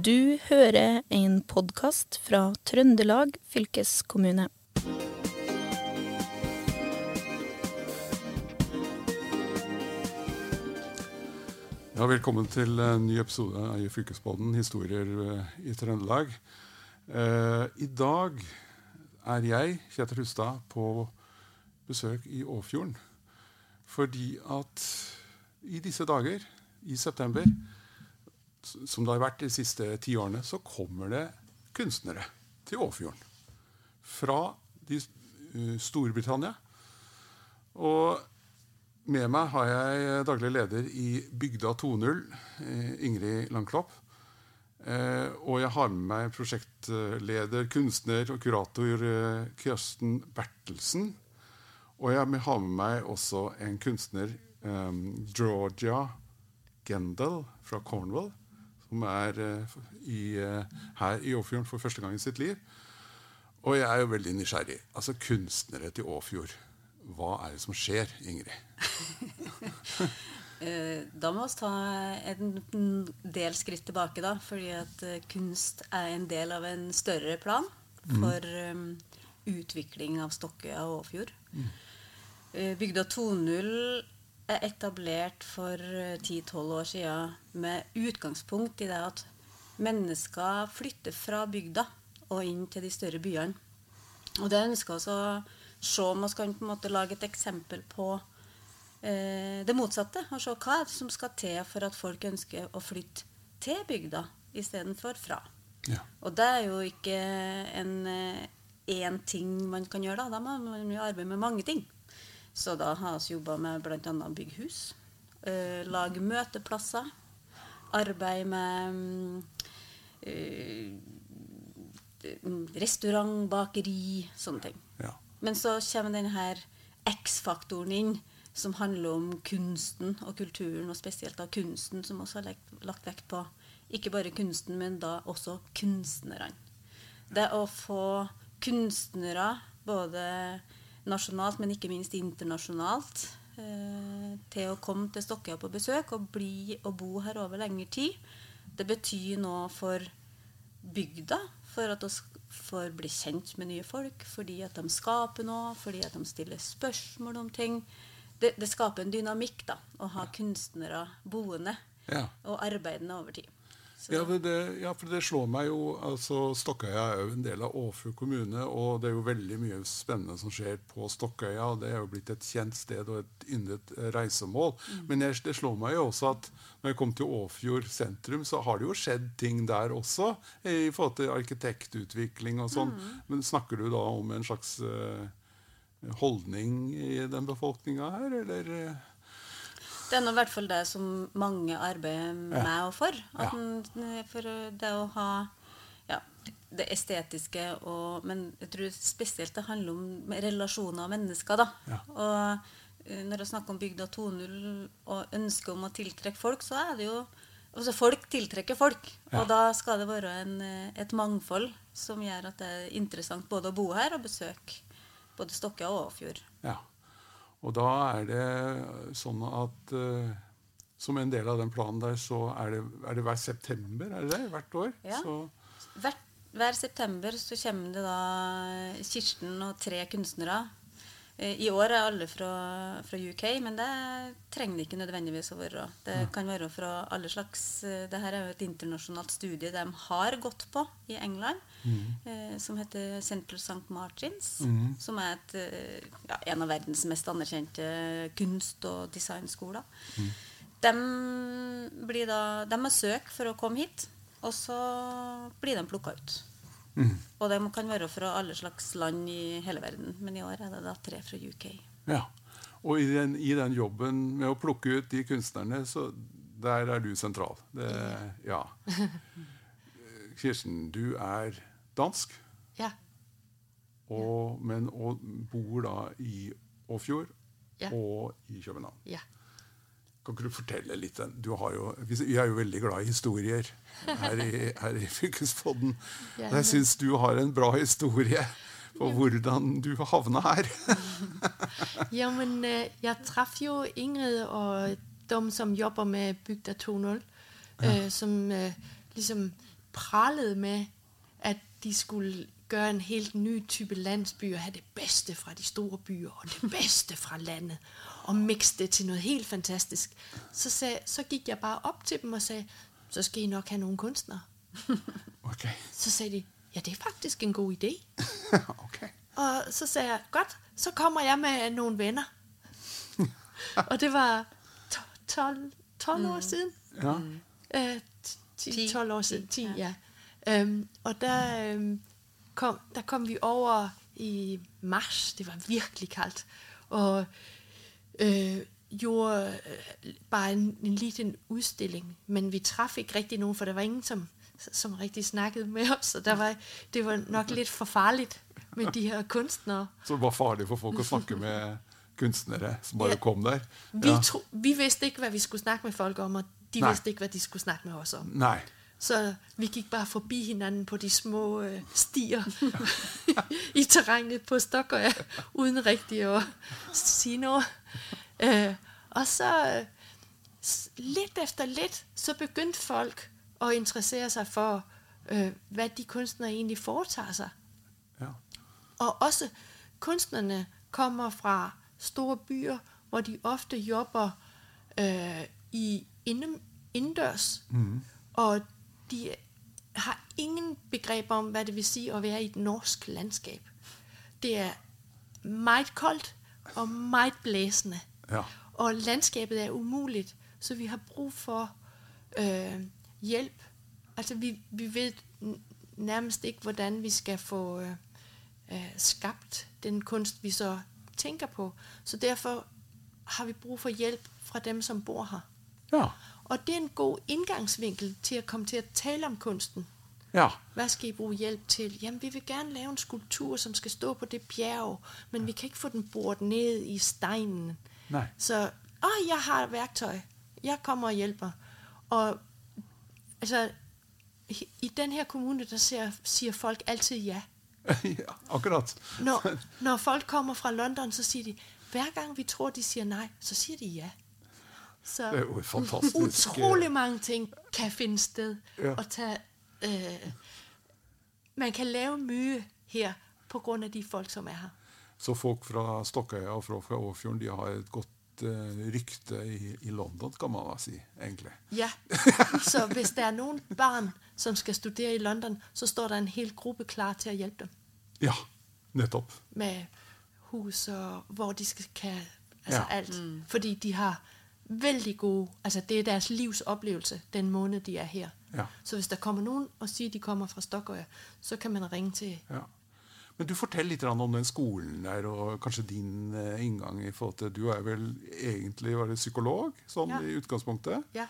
Du hører en podkast fra Trøndelag fylkeskommune. Ja, velkommen til en ny episode i Fylkespodden Historier eh, i Trøndelag. Eh, I dag er jeg, Kjetil Hustad, på besøk i Åfjorden. Fordi at i disse dager, i september, som det har vært de siste ti årene, så kommer det kunstnere til Åfjorden. Fra de, uh, Storbritannia. Og med meg har jeg daglig leder i Bygda 2.0, eh, Ingrid Langklopp. Uh, og jeg har med meg prosjektleder, kunstner og kurator uh, Kirsten Bertelsen. Og jeg har med meg også en kunstner, um, Georgia Gendal fra Cornwall, som er eh, i, eh, her i Åfjorden for første gang i sitt liv. Og jeg er jo veldig nysgjerrig. Altså kunstnere til Åfjord. Hva er det som skjer, Ingrid? Eh, da må vi ta en del skritt tilbake, da. Fordi at kunst er en del av en større plan for um, utvikling av Stokkøya og Åfjord. Mm. Bygda 2.0 er etablert for 10-12 år siden med utgangspunkt i det at mennesker flytter fra bygda og inn til de større byene. Og det ønsker vi å se om vi kan på en måte lage et eksempel på eh, det motsatte. Og se hva som skal til for at folk ønsker å flytte til bygda istedenfor fra. Ja. Og det er jo ikke en én eh, ting man kan gjøre. Da Da må man jo arbeide med mange ting. Så da har vi jobba med bl.a. bygghus. Uh, lage møteplasser. Arbeid med eh, restaurant, bakeri, sånne ting. Ja. Men så kommer denne X-faktoren inn, som handler om kunsten og kulturen, og spesielt da kunsten, som også har lagt, lagt vekt på ikke bare kunsten, men da også kunstnerne. Det å få kunstnere, både nasjonalt, men ikke minst internasjonalt, eh, til å komme til Stokkøya på besøk og bli og bo her over lengre tid, det betyr noe for bygda, for at vi får bli kjent med nye folk, fordi at de skaper noe, fordi at de stiller spørsmål om ting. Det, det skaper en dynamikk da, å ha kunstnere boende Ja. og arbeidende over tid. Ja, det, ja, for det slår meg jo altså Stokkøya er jo en del av Åfjord kommune, og det er jo veldig mye spennende som skjer på Stokkøya. og Det er jo blitt et kjent sted og et yndet reisemål. reisemål. Men jeg, det slår meg jo også at når jeg kom til Åfjord sentrum, så har det jo skjedd ting der også, i forhold til arkitektutvikling og sånn. Men snakker du da om en slags uh, holdning i den befolkninga her, eller? Eh? Det er nå i hvert fall det som mange arbeider med og for. At Ja. for det å ha ja, det estetiske og Men jeg tror spesielt det handler om relasjoner og mennesker, da. Ja. Og eh, når jeg snakker om Bygda 2.0 og ønsket om å tiltrekke folk, så er det jo Altså folk tiltrekker folk. Og da skal det være en, eh, et mangfold som gjør at det er interessant både å bo her og besøke både Stokka og Åfjord. Ja. Og da er det sånn at uh, som en del av den planen der, så er det, er det hver september, er det det? Hvert år? Ja. Så, Hver, hver september så kommer det da Kirsten og tre kunstnere. Eh, I år er alle fra, fra UK, men det trenger det ikke nødvendigvis å være. Det kan være fra alle slags Dette er jo et internasjonalt studie de har gått på i England, eh, som heter Central St. Martins. Som er et, eh, ja, en av verdens mest anerkjente kunst- og designskoler. De blir da, de har søk for å komme hit, og så blir de plukka ut. Og de kan være fra alle slags land i hele verden, men i år er det da tre fra UK. ja. Og i den, i den jobben med å plukke ut de kunstnerne, så der er du sentral. Det, ja. Kirsten, du er dansk, Ja. og, men, og bor da i Åfjord Ja. og i København. Ja. Kan ikke du fortelle litt? Du har jo, vi er jo veldig glad i historier her i, her i Fylkespodden. Og jeg syns du har en bra historie på hvordan du havna her. ja, men jeg traff jo Ingrid og de som jobber med Bygda 2.0, øh, som liksom pralet pralede med, at de skulle gøre en helt ny type landsby og have det bedste fra de store byer og det bedste fra landet og mixe det til noget helt fantastisk. Så, sagde, så gik jeg bare op til dem og sagde, så skal I nok have nogle kunstnere. Okay. Så sagde de, ja, det er faktisk en god idé. okay. Og så sagde jeg, godt, så kommer jeg med nogle venner. og det var to- 12, 12 år siden. Ja. Øh, 10, Ti. 12 år siden, 10, Ti, ja. Øhm, og der, øhm, kom, der kom vi over i mars. Det var virkelig kaldt. Og øh, gjorde øh, bare en, en liten utstilling. Men vi traff ikke rigtig nogen, for der var ingen, som, som rigtig snakket med oss. Og var, det var nok litt for farlig med de her kunstnere. Så det var farlig for folk å snakke med kunstnere som bare Ja. kom der? Vi, Ja. tro, vi visste ikke, hva vi skulle snakke med folk om, og de Nei. visste ikke, hva de skulle snakke med oss om. Nei. Så vi gikk bare forbi hinanden på de små øh, stier i terrænet på Stockøya, uden riktig å sige noget. Øh, og så litt s- lidt efter litt så begynte folk å interessere seg for, øh, hvad de kunstnere egentlig foretager seg. Ja. Og også kunstnerne kommer fra store byer, hvor de ofte jobber øh, i inden, indendørs. Mm. Og de har ingen begrep om, hva det vil si at være i et norsk landskab. Det er meget koldt og meget blæsende. Ja. Og landskabet er umulig, så vi har brug for øh, hjelp. Altså vi, vi vet nærmest ikke, hvordan vi skal få øh, øh, skabt den kunst, vi så tænker på. Så derfor har vi brug for hjelp fra dem, som bor her. Ja. Og det er en god indgangsvinkel til å komme til å tale om kunsten. Ja. Hva skal I bruke hjelp til? Jamen, vi vil gerne lave en skulptur, som skal stå på det bjerg, men vi kan ikke få den boret ned i steinen. Nej. Så, Å, jeg har verktøy! Jeg kommer og hjelper. Og altså, i- denne den her kommune, der ser, sier folk alltid ja. ja. Akkurat. Når, når folk kommer fra London, så sier de, hver gang vi tror, de sier nei, så sier de ja. Så Det er jo fantastisk. utrolig mange ting kan finne sted Ja. og tage... Øh, man kan lave mye her på grund af de folk, som er her. Så folk fra Stokkøya og fra, fra Åfjorden de har et godt eh, rykte i, i London, kan man da si, egentlig. Ja, så hvis det er noen barn, som skal studere i London, så står det en hel gruppe klar til å hjelpe dem Ja, nettopp. med hus og hvor de skal altså Ja. ja. alt. Mm. Fordi de har vældig gode, altså det er deres livs oplevelse, den måned de er her. Ja. Så hvis der kommer nogen og siger, at de kommer fra Stokkøya, så kan man ringe til Ja. Men du fortell litt om den skolen der, og kanskje din eh, inngang i forhold til Du er vel egentlig var det psykolog, sånn Ja. i utgangspunktet? Ja,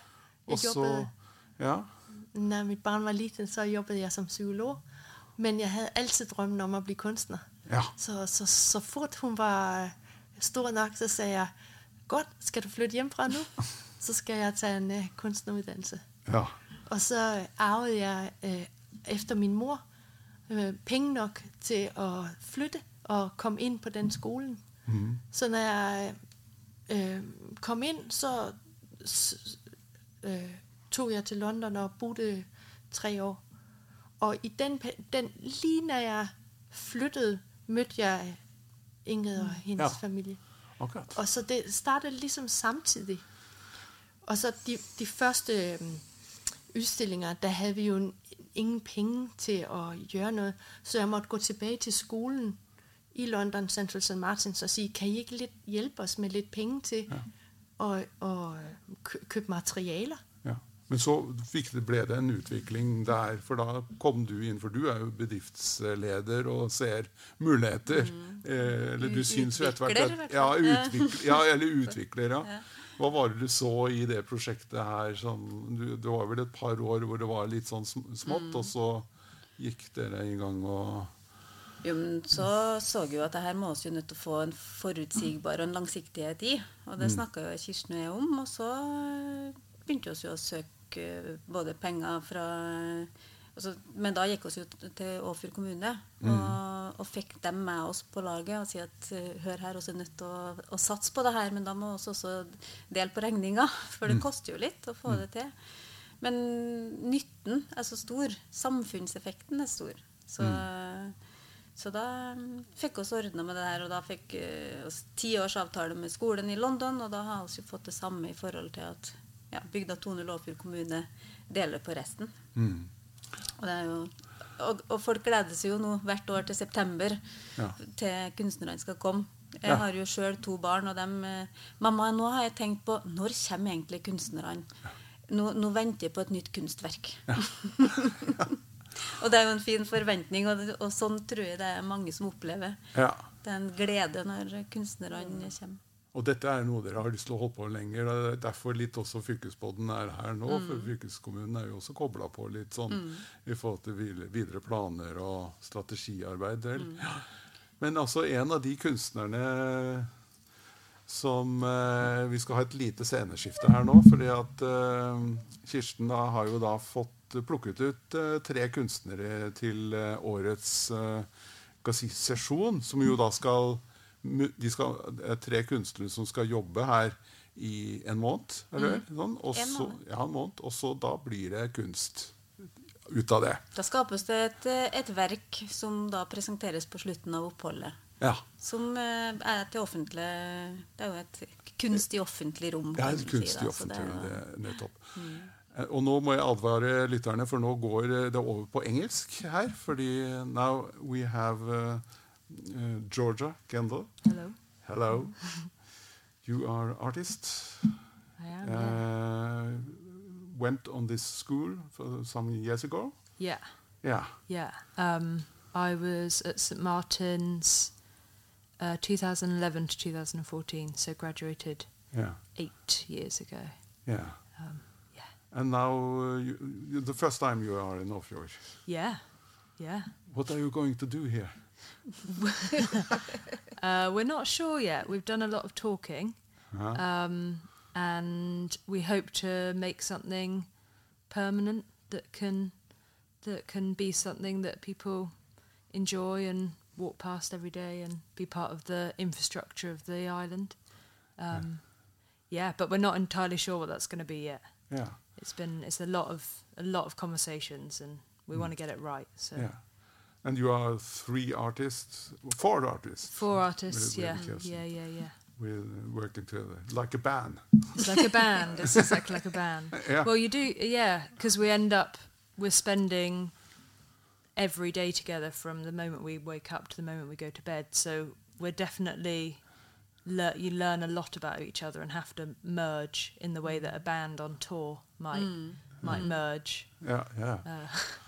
jeg Også, jobbet Ja. når mitt barn var liten, så jobbet jeg som psykolog. Men jeg hadde alltid drømmen om å bli kunstner. Ja. Så, så, så fort hun var øh, stor nok, så sa jeg, godt, skal du flytte hjemmefra nu? Så skal jeg ta en uh, kunstneruddannelse. ja. Og så arvet jeg uh, efter min mor uh, penge nok til at flytte og komme inn på den skolen. Mm. Så når jeg uh, kom inn, så øh, tog jeg til London og bodde tre år. Og i den, den lige når jeg flyttede, mødte jeg Ingrid og hendes Ja. ja. familie. Akkurat. Og så det startede ligesom samtidig. Og så de, de første udstillinger, der havde vi jo ingen penge til at gjøre noget. Så jeg måtte gå tilbage til skolen i London, Central St. Martins, og sige, kan I ikke lidt hjælpe os med lidt penge til ja. at, at kø- købe materialer? Men så fikk det, ble det en utvikling der, for da kom du inn, for du er jo bedriftsleder og ser muligheter. Eh, eller du syns jo etter hvert at ja, utvikler, ja, eller utvikler, ja. Hva var det du så i det prosjektet her? Sånn, du, det var vel et par år hvor det var litt sånn smått, smått, og så gikk dere i gang og Jo, men så så vi jo at det her må oss jo nødt til å få en forutsigbar og en langsiktighet i. Og det snakka jo Kirsten og jeg om. Og så begynte vi jo å søke eh, både penger fra altså, Men da gikk vi jo til Åfjord kommune og, og fikk dem med oss på laget og si at eh, hør her, vi er nødt til å, å satse på det her, men da må vi også dele på regninga, for det koster jo litt å få det til. Men nytten er så stor. Samfunnseffekten er stor. Så, så da mm, fikk vi ordna med det her. Og da fikk vi ti års avtale med skolen i London, og da har vi fått det samme i forhold til at ja, bygda Tone Låfjord kommune deler på resten. Og, det er jo, og, og folk gleder seg jo nå hvert år til september Ja. til kunstnerne skal komme. Jeg Ja. har jo sjøl to barn, og dem eh, 'Mamma, nå har jeg tenkt på Når kommer egentlig kunstnerne?' Nå, nå venter jeg på et nytt kunstverk. og det er jo en fin forventning, og, og sånn tror jeg det er mange som opplever. Ja. Det er en glede når kunstnerne kommer. Og dette er noe dere har lyst til å holde på lenger. Det er derfor litt også fylkesbåten er her nå. For fylkeskommunen er jo også kobla på litt sånn i forhold til videre- planer og strategiarbeid. Mm. Ja. Men altså en av de kunstnerne som eh, Vi skal ha et lite sceneskifte her nå. fordi at eh, Kirsten da har jo da fått plukket ut eh, tre kunstnere til eh, årets eh, si, sesjon, som jo da skal skal, det er tre kunstnere som skal jobbe her i en måned. Eller? Sånn. Og En måned. ja, en måned. Og så da blir det kunst ut av det. Da skapes det et, eh, et verk som da presenteres på slutten av oppholdet. Ja. Som eh, er til offentlig Det er jo et kunst i offentlig rom. Er et kunst i offentlig rom. det Nettopp. Mm. Og nå må jeg advare lytterne, for nå går eh, det over på engelsk her. Fordi now we have uh, uh, Georgia Kendall. Hello. Hello. You are artist. I am. yeah. Uh, went on this school for some years ago. yeah. Yeah. Yeah. Um, I was at St Martin's uh, 2011 to 2014, so graduated Yeah. eight years ago. Yeah. Um, yeah. And now uh, you, you, the first time you are in North York. Yeah. Yeah. What are you going to do here? Uh, we're not sure yet. We've done a lot of talking, Huh? um, and we hope to make something permanent that can that can be something that people enjoy and walk past every day and be part of the infrastructure of the island. Um, yeah, but we're not entirely sure what that's going to be yet. yeah. It's been it's a lot of a lot of conversations, and we want to get it right. So Yeah. And you are three artists, four artists. four artists, With- yeah, with Kirsten. yeah, yeah, yeah. We're uh, working together like a band. It's like a band. It's exactly like a band. Yeah. Well, you do, yeah, because we end up we're spending every day together from the moment we wake up to the moment we go to bed. So we're definitely lear- you learn a lot about each other and have to merge in the way that a band on tour might mm. might mm. merge. Yeah, yeah. Uh,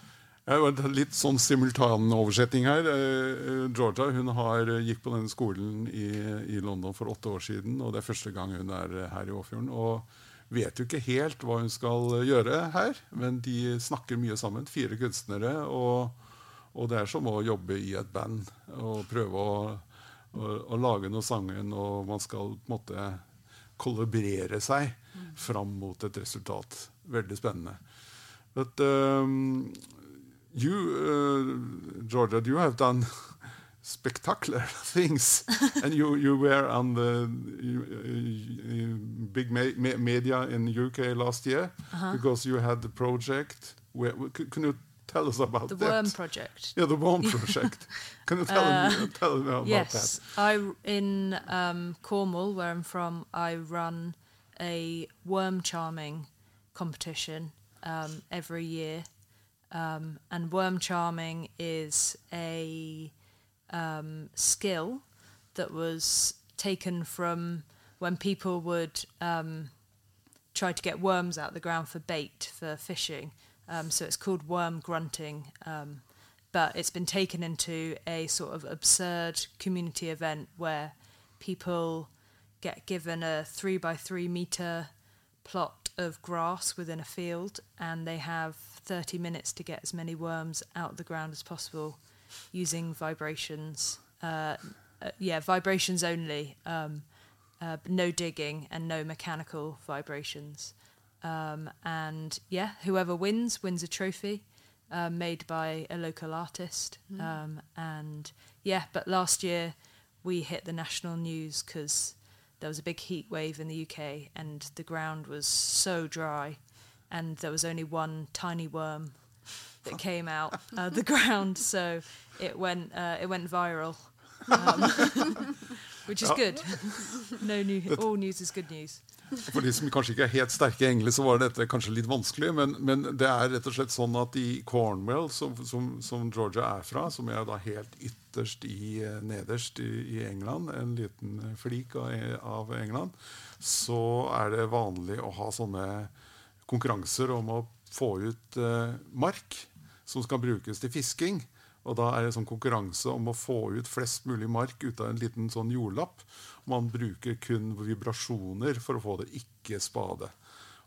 litt sånn simultanoversetting her. Eh, Georgia hun har, eh, gikk på denne skolen i, i London for åtte år siden. og Det er første gang hun er eh, her i Åfjorden. Og vet jo ikke helt hva hun skal eh, gjøre her, men de snakker mye sammen. Fire kunstnere. Og, og det er som å jobbe i et band og prøve å, å, å lage noe sangen, og man skal på en måte kollaborere seg fram mot et resultat. Veldig spennende. But um, you, uh, Georgia, you have done spectacular things, and you you were on the uh, big me- me- media in the UK last year because you had the project. Where, can you tell us about the that? Worm Project. Yeah, the Worm Project. Can you tell, me, tell me about yes, I in um, Cornwall, where I'm from, I run a worm charming competition um, every year, um, and worm charming is a um, skill that was taken from when people would um, try to get worms out of the ground for bait for fishing. Um, so it's called worm grunting, um, but it's been taken into a sort of absurd community event where people get given a three by three meter plot of grass within a field, and they have 30 minutes to get as many worms out of the ground as possible using vibrations. Uh, uh, yeah, vibrations only. Um, uh, no digging and no mechanical vibrations. Um, and yeah, whoever wins wins a trophy uh, made by a local artist. Um, and yeah, but last year we hit the national news because there was a big heat wave in the UK and the ground was so dry and there was only one tiny worm that came out of the ground, so it went uh, it went viral, um, which is good. no new, all news is good news. For de som kanskje ikke er helt sterke i engelsk, så var dette kanskje litt vanskelig. Men, men det er rett og slett sånn at i Cornwall, som, som, som Georgia er fra, som er da helt ytterst i, eh, nederst i, i England, en liten flik av, av England, så er det vanlig å ha sånne konkurranser om å få ut eh, mark som skal brukes til fisking. Og da er det sånn konkurranse om å få ut flest mulig mark ut av en liten sånn jordlapp. Man bruker kun vibrasjoner for å få det, ikke spade.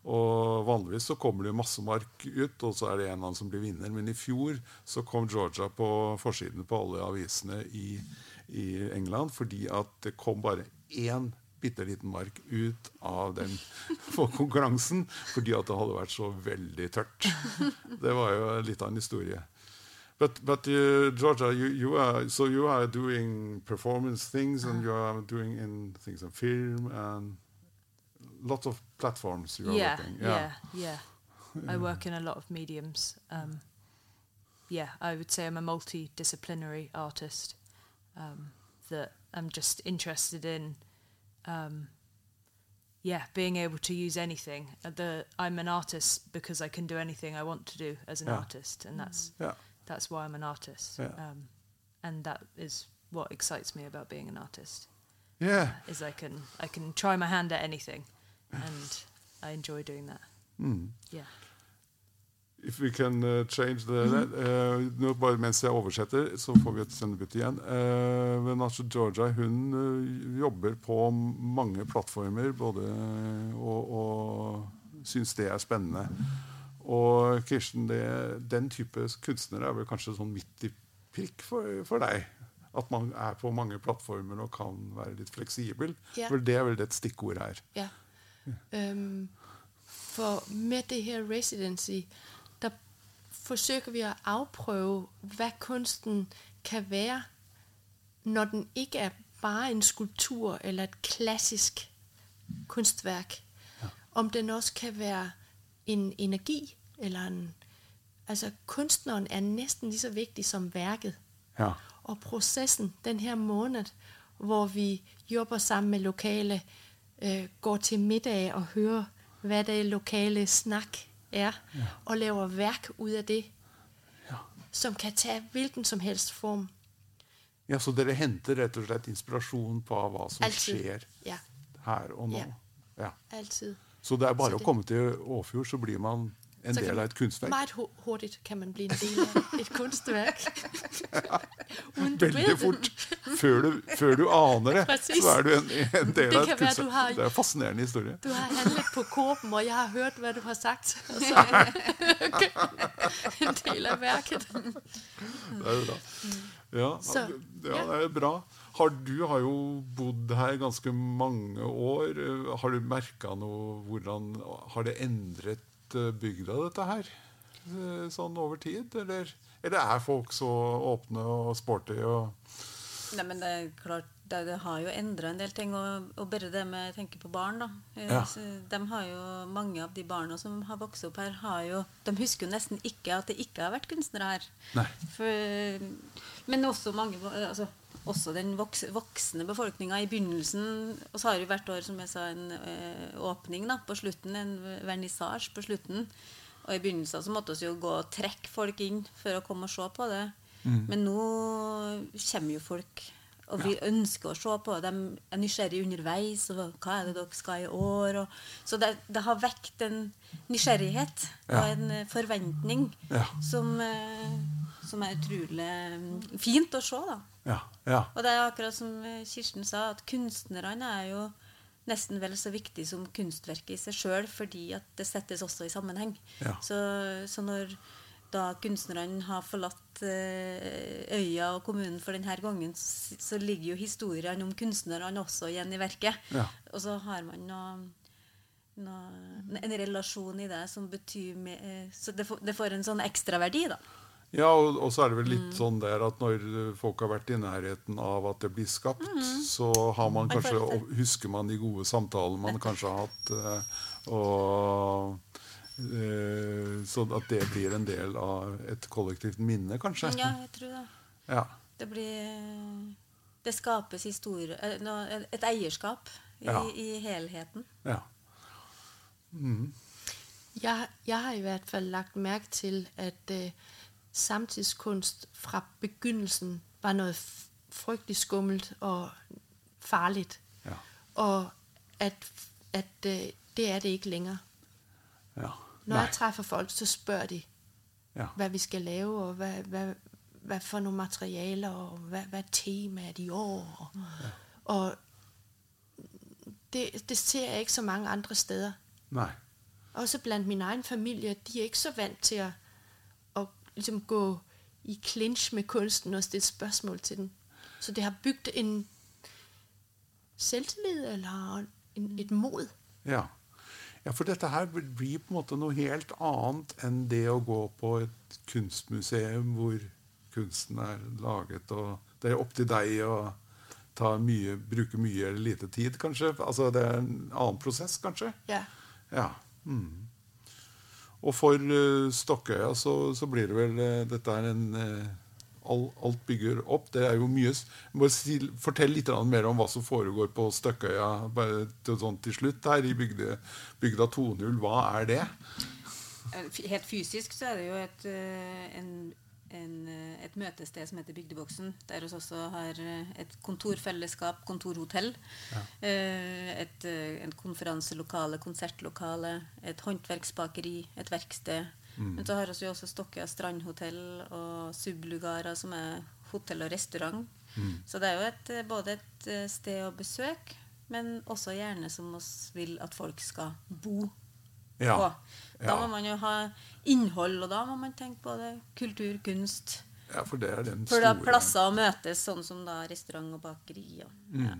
Og Vanligvis så kommer det masse mark ut, og så er det en eller annen som blir vinner. Men i fjor så kom Georgia på forsiden på alle avisene i, i England fordi at det kom bare én bitte liten mark ut av den konkurransen fordi at det hadde vært så veldig tørt. Det var jo litt av en historie. But but you, Georgia, you, you are so you are doing performance things and you are doing in things in film and lots of platforms you are yeah, working. yeah, yeah, I work in a lot of mediums. Um, yeah, I would say I'm a multidisciplinary artist. Um, that I'm just interested in. Um, yeah, being able to use anything. Uh, The I'm an artist because I can do anything I want to do as an Yeah. artist, and that's Yeah. that's why I'm an artist. Yeah. Um, and that is what excites me about being an artist. Yeah. Is I can I can try my hand at anything, and I enjoy doing that. Mm. Yeah. If we can uh, change the mm. uh, nå Bare mens jeg oversetter, så får vi et sendebytte igjen. Uh, men altså Georgia hun uh, jobber på mange plattformer både, og, og syns det er spennende. Og Kirsten, det, den type kunstnere er vel kanskje sånn midt i prikk for, for deg? At man er på mange plattformer og kan være litt fleksibel? Yeah. For det er vel et stikkord her. Ja. Um, for med det her residency, der forsøger vi å avprøve hva kunsten kan være, når den ikke er bare en skulptur eller et klassisk kunstverk. Om den også kan være en energi, eller en... Altså, kunstneren er nesten like så viktig som verket. Ja. Og processen den her måned, hvor vi jobber sammen med lokale, øh, går til middag og hører, hva det lokale snak er, ja. og laver værk ud af det, Ja. som kan tage hvilken som helst form. ja, Så dere henter rett og slett inspirasjon på hva som Altid. skjer Ja, her og nå? Ja. Altid. Så det er bare Så å komme til Åfjord, så blir man en Så del av et kunstverk. Meget hu- hurtigt kan man bli en del av et ved Veldig fort. Før du, før du aner det, så er du en, en del av et være, kunstverk. har- Det er en fascinerende historie. Du har handlet på Kåpen, og jeg har hørt, hva du har sagt. Og så en del av verket. Det er jo bra. Ja, Så, ja, det er bra. Har, du har jo bodd her ganske mange år. Har du merka noe hvordan Har det endret eh, bygda, dette her? Eh, Sånn over tid? Eller, eller er folk så åpne og sporty og Nei, men det er klart, det, det har jo endra en del ting. Og, og bare det med å tenke på barn, da. Eh, Ja. De har jo, mange av de barna som har vokst opp her, har jo, de husker jo nesten ikke at det ikke har vært kunstnere her. For, men også mange altså, også den voksende voksne befolkninga i begynnelsen. Og så har jo hvert år som jeg sa, en eh, åpning da, på slutten, en vernissasje på slutten. Og i begynnelsen så måtte vi jo gå og trekke folk inn for å komme og se på det. Men nå kommer jo folk og vi ønsker å se på. De er nysgjerrige underveis. og Hva er det dere skal i år? Og, så det, det har vekt en nysgjerrighet Ja. og en eh, forventning Ja. som, eh, som er utrolig mm, fint å se. da. Ja. ja. Og det er akkurat som eh, Kirsten sa, at kunstnerne er jo nesten vel så viktig som kunstverket i seg sjøl, fordi at det settes også i sammenheng. Ja. Så, så når da kunstnerne har forlatt eh, øya og kommunen for denne gangen, så, så ligger jo historiene om kunstnerne også igjen i verket. Ja. Og så har man noe, noe, en relasjon i det som betyr me- eh, Så det får, det får en sånn ekstraverdi, da. Ja, og, og så er det vel Mm. litt sånn der at når eh, folk har vært i nærheten av at det blir skapt, så har man Mm. Kanskje, og husker man de gode samtalene man kanskje har hatt. eh, Og så sånn at det blir en del av et kollektivt minne, kanskje. Ja, jeg tror det. Ja. Det blir Det skapes historie eh, Et eierskap i, Ja. i helheten. ja. Jeg, jeg har i hvert fall lagt merke til, at samtidskunst fra begyndelsen var noe fryktelig skummelt og farlig. Ja. Og at, at øh, det er det ikke længere. ja. Når jeg treffer folk, så spør de, ja. hva vi skal lave, og hva, hva, hva, for noen materialer, og hva, hvad er temaet i år. Og, og det, det ser jeg ikke så mange andre steder. Nei. Også blant min egen familie, de er ikke så vant til å ligesom gå i clinch med kunsten og stille spørsmål til den. Så det har bygd en selvtillid eller en, et mod. Ja. ja, for dette her blir på en måte noe helt annet enn det å gå på et kunstmuseum hvor kunsten er laget, og det er opp til deg å ta mye, bruke mye eller lite tid, kanskje. Altså det er en annen prosess, kanskje. Ja. Ja. Mm. Og for uh, Stokkøya så, så blir det vel eh, Dette er en eh, all, Alt bygger opp. Det er jo mye Bare si, Fortell litt mer om hva som foregår på Støkkøya bare til, sånn til slutt her i bygde, bygda 2.0. Hva er det? Eh, Helt fysisk så er det jo et, eh, en, en, eh, et møtested som heter Bygdeboksen, der vi også har eh, et kontorfellesskap, kontorhotell. Ja. Et, et en konferanselokale, konsertlokale, et håndverksbakeri, et verksted. Men så har vi også Stokkøya strandhotell og Sublugarer, som er hotell og restaurant. Så det er jo et, eh, både et eh, sted å besøke, men også gjerne som vi vil at folk skal bo Ja. på. Da Ja. må man jo ha innhold, og da må man tenke på det. kultur, kunst. ja, for det er den For da store plasser å møtes, sånn som da restaurant og bakeri. Og, ja.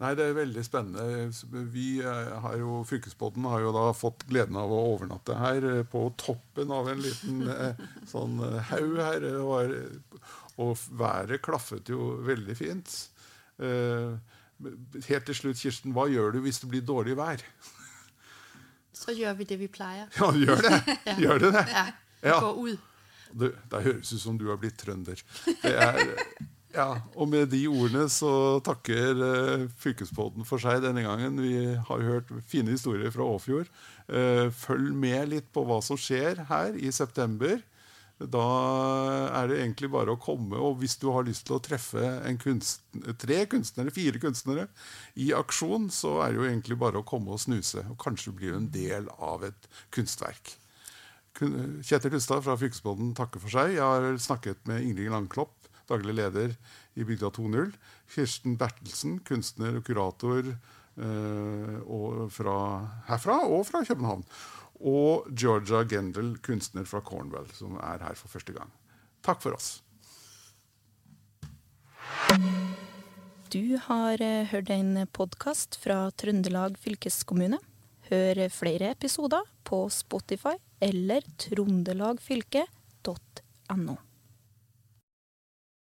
Nei, det er veldig spennende. Vi eh, har jo, Fylkesbåten har jo da fått gleden av å overnatte her eh, på toppen av en liten eh, sånn haug her. Var, og været klaffet jo veldig fint. Helt til slutt, Kirsten, hva gjør du hvis det blir dårlig vær? Så gjør vi det, vi pleier. Ja, gjør det! Gjør det det? Ja, vi Ja. går ut. Det, det høres ut som du har blitt trønder. Det er, ja, og med de ordene så takker uh, Fylkespodden for seg denne gangen. Vi har hørt fine historier fra Åfjord. Uh, følg med litt på hva som skjer her i september. Da er det egentlig bare å komme, og hvis du har lyst til å treffe en kunst, tre kunstnere, fire kunstnere i aksjon, så er det jo egentlig bare å komme og snuse. Og kanskje blir du en del av et kunstverk. Kun- Kjetil Hustad fra Fylkesbonden takker for seg. Jeg har snakket med Ingrid Langklopp, daglig leder i Bygda 2.0. Kirsten Bertelsen, kunstner og kurator eh, og fra herfra og fra København. Og Georgia Gendel, kunstner fra Cornwall, som er her for første gang. Takk for oss. Du har eh, hørt en podkast fra Trøndelag fylkeskommune. Hør flere episoder på Spotify eller trondelagfylket.no.